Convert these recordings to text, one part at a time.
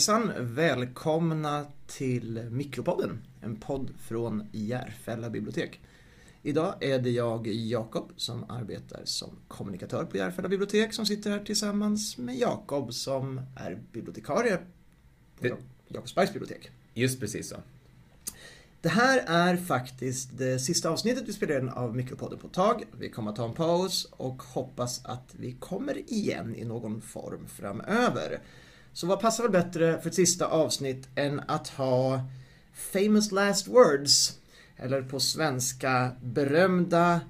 Hejsan! Välkomna till Mikropodden, en podd från Järfälla bibliotek. Idag är det jag, Jakob, som arbetar som kommunikatör på Järfälla bibliotek som sitter här tillsammans med Jakob som är bibliotekarie på Jakobsbergs bibliotek. Just precis så. Det här är faktiskt det sista avsnittet vi spelar in av Mikropodden på ett tag. Vi kommer att ta en paus och hoppas att vi kommer igen i någon form framöver. Så vad passar väl bättre för ett sista avsnitt än att ha famous last words? Eller på svenska berömda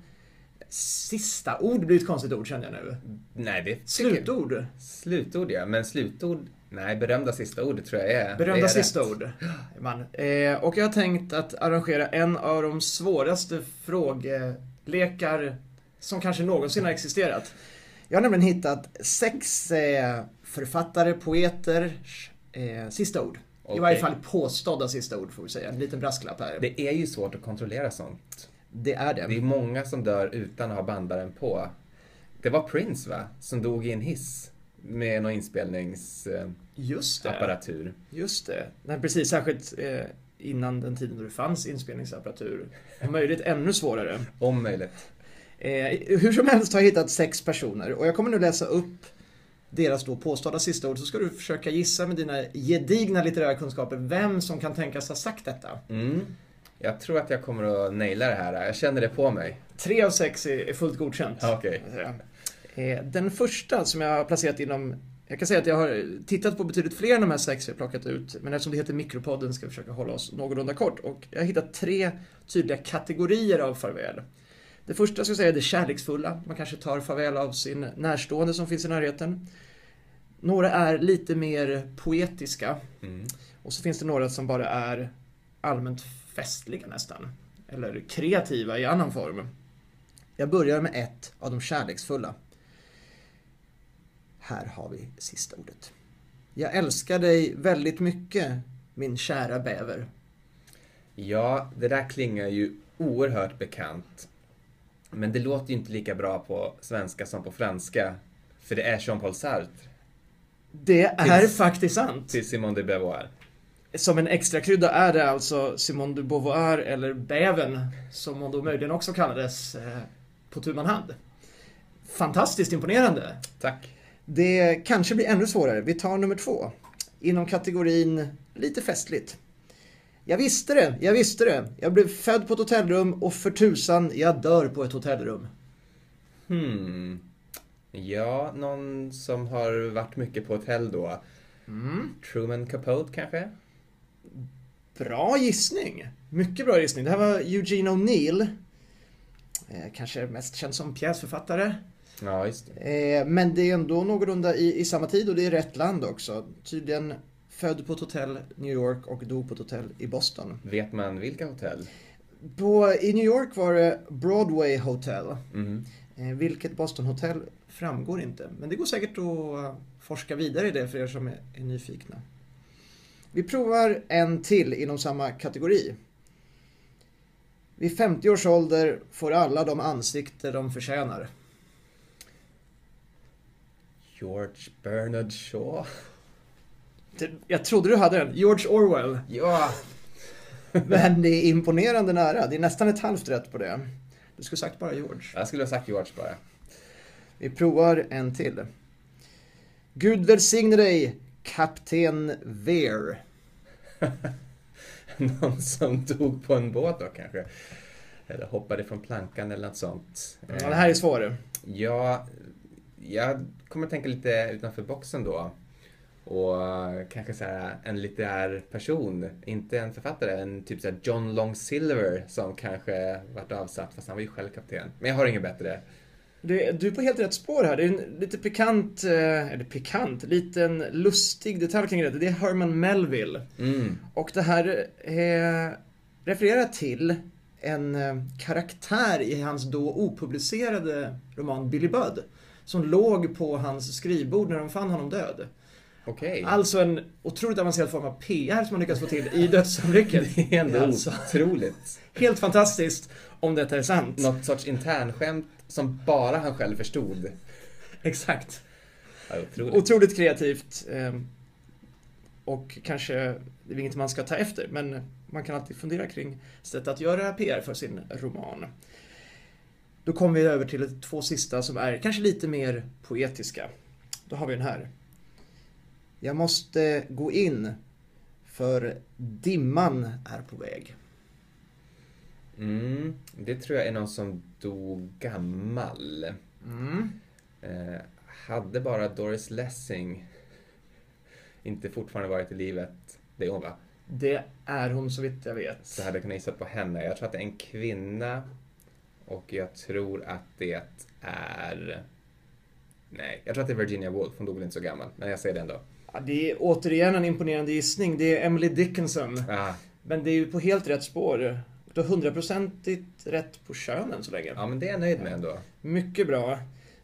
sista ord blir ett konstigt ord känner jag nu. Nej, det Slutord. Slutord ja, men slutord... Nej, berömda sista ordet tror jag är... Berömda är sista rätt. ord. Man. Eh, och jag har tänkt att arrangera en av de svåraste frågelekar som kanske någonsin har existerat. Jag har nämligen hittat sex eh, författare, poeters eh, sista ord. I Okej. varje fall påstådda sista ord får vi säga. En liten brasklapp här. Det, Det är ju svårt att kontrollera sånt. är det. Det är många som dör utan att ha bandaren på. Det var Prince va? Som dog i en hiss med någon inspelningsapparatur. Just det. Just det. Nej, precis. Särskilt eh, innan den tiden då det fanns inspelningsapparatur. Om möjligt ännu svårare. Om möjligt. Eh, hur som helst har jag hittat sex personer och jag kommer nu läsa upp deras då påstådda sista ord så ska du försöka gissa med dina gedigna litterära kunskaper vem som kan tänkas ha sagt detta. Mm. Jag tror att jag kommer att naila det här. Jag känner det på mig. Tre av sex är fullt godkänt. Okej. Eh, Den första som jag har placerat inom jag kan säga att jag har tittat på betydligt fler än de här sex jag har plockat ut, men eftersom det heter Mikropodden ska vi försöka hålla oss någorlunda kort. Och jag har hittat tre tydliga kategorier av farväl. Det första ska jag säga är det kärleksfulla. Man kanske tar farväl av sin närstående som finns i närheten. Några är lite mer poetiska. Mm. Och så finns det några som bara är allmänt festliga nästan. Eller kreativa i annan form. Jag börjar med ett av de kärleksfulla. Här har vi sista ordet. Jag älskar dig väldigt mycket, min kära bäver. Ja, det där klingar ju oerhört bekant. Men det låter ju inte lika bra på svenska som på franska. För det är Jean-Paul Sartre Det är Tills- faktiskt sant. till Simone de Beauvoir. Som en extra krydda är det alltså Simone de Beauvoir, eller Bäven, som hon då möjligen också kallades eh, på tu man hand. Fantastiskt imponerande. Tack. Det kanske blir ännu svårare. Vi tar nummer två. Inom kategorin lite festligt. Jag visste det, jag visste det. Jag blev född på ett hotellrum och för tusan, jag dör på ett hotellrum. Hmm. Ja, någon som har varit mycket på hotell då. Mm. Truman Capote kanske? Bra gissning. Mycket bra gissning. Det här var Eugene O'Neill. Eh, kanske mest känd som pjäsförfattare. Ja, just det. Eh, men det är ändå någorlunda i, i samma tid och det är rätt land också. Tydligen född på ett hotell New York och dog på ett hotell i Boston. Vet man vilka hotell? På, I New York var det Broadway Hotel. Eh, vilket Boston-hotell framgår inte. Men det går säkert att forska vidare i det för er som är, är nyfikna. Vi provar en till inom samma kategori. Vid 50 års ålder får alla de ansikter de förtjänar. George Bernard Shaw? Det- Jag trodde du hade den. George Orwell. Ja! Men det är imponerande nära. Det är nästan ett halvt rätt på det. Du skulle sagt bara George. Jag skulle ha sagt George bara. Vi provar en till. Gud välsigne dig, kapten Ver. Någon som dog på en båt då kanske? Eller hoppade från plankan eller något sånt. Ja, det här är svårare. Ja, jag kommer tänka lite utanför boxen då. Och kanske så här en litterär person, inte en författare, en typ så här John Long Silver som kanske varit avsatt fast han var ju själv kapten. Men jag har inget bättre. Det, du är på helt rätt spår här. Det är en lite pikant, eh, eller pikant, liten lustig detalj kring det. Det är Herman Melville. Mm. Och det här eh, refererar till en eh, karaktär i hans då opublicerade roman Billy Budd. Som låg på hans skrivbord när de fann honom död. Okej. Alltså en otroligt avancerad form av PR som man lyckats få till i dödsögonblicket. Det är ändå Det är alltså otroligt. helt fantastiskt om detta är sant. Något sorts internskämt som bara han själv förstod. Exakt. Ja, otroligt. Otroligt kreativt. eh, och kanske, det är inget man ska ta efter, men man kan alltid fundera kring sätt att göra PR för sin roman. Då kommer vi över till två sista som är kanske lite mer poetiska. Då har vi den här. Jag måste gå in för dimman är på väg. Mm, det tror jag är någon som dog gammal. Mm. Eh, hade bara Doris Lessing inte fortfarande varit i livet, det är hon va? Det är hon så vitt jag vet. Så hade jag kunnat gissa på henne. Jag tror att det är en kvinna och jag tror att det är... Nej, jag tror att det är Virginia Woolf. Hon dog väl inte så gammal, men jag säger det ändå. Ja, det är återigen en imponerande gissning. Det är Emily Dickinson. Ah, Men det är ju på helt rätt spår. Du har hundraprocentigt rätt på könen så länge. ja, men det är jag nöjd med ändå. Mycket bra.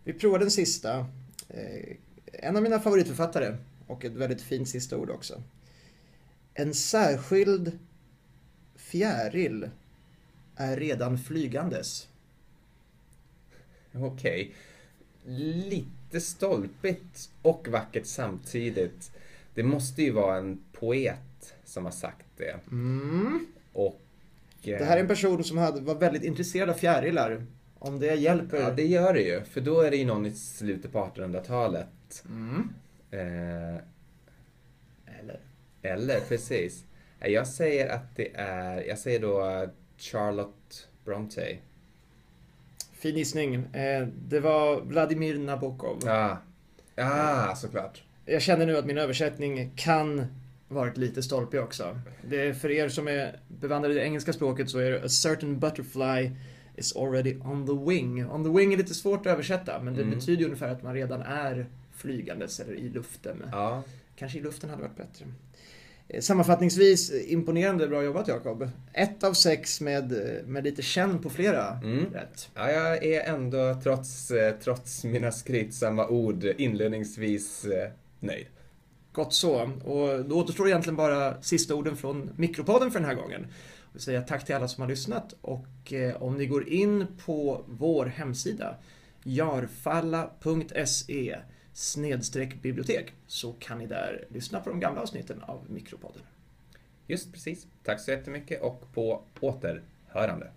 Vi provar den sista. Eh, En av mina favoritförfattare och ett väldigt fint sista ord också. En särskild fjäril är redan flygandes. Okej. Lite stolpigt och vackert samtidigt. Det måste ju vara en poet som har sagt det. Mm. Och... eh, Det här är en person som hade, var väldigt intresserad av fjärilar. Om det hjälper. Ja, det gör det ju. För då är det ju någon i slutet på 1800-talet. Mm. Eh, Eller? eller, precis. Eh, Jag säger att det är... Jag säger då Charlotte Bronte. Fin gissning. Eh, Det var Vladimir Nabokov. Ja. Ah, såklart. Jag känner nu att min översättning kan varit lite stolpig också. Det är för er som är bevandrade i det engelska språket så är det A certain butterfly is already on the wing. On the wing är lite svårt att översätta men det Mm. betyder ungefär att man redan är flygandes eller i luften. Ja. Kanske i luften hade varit bättre. Eh, Sammanfattningsvis, eh, imponerande bra jobbat Jakob. Ett av sex med, eh, med lite känn på flera Mm. rätt. Ja, jag är ändå, trots, trots mina skrytsamma ord, inledningsvis nöjd. Gott så. Och då återstår egentligen bara sista orden från Mikropodden för den här gången. Och säga tack till alla som har lyssnat och om ni går in på vår hemsida jarfalla.se snedstreck bibliotek så kan ni där lyssna på de gamla avsnitten av Mikropodden. Just precis. Tack så jättemycket och på återhörande.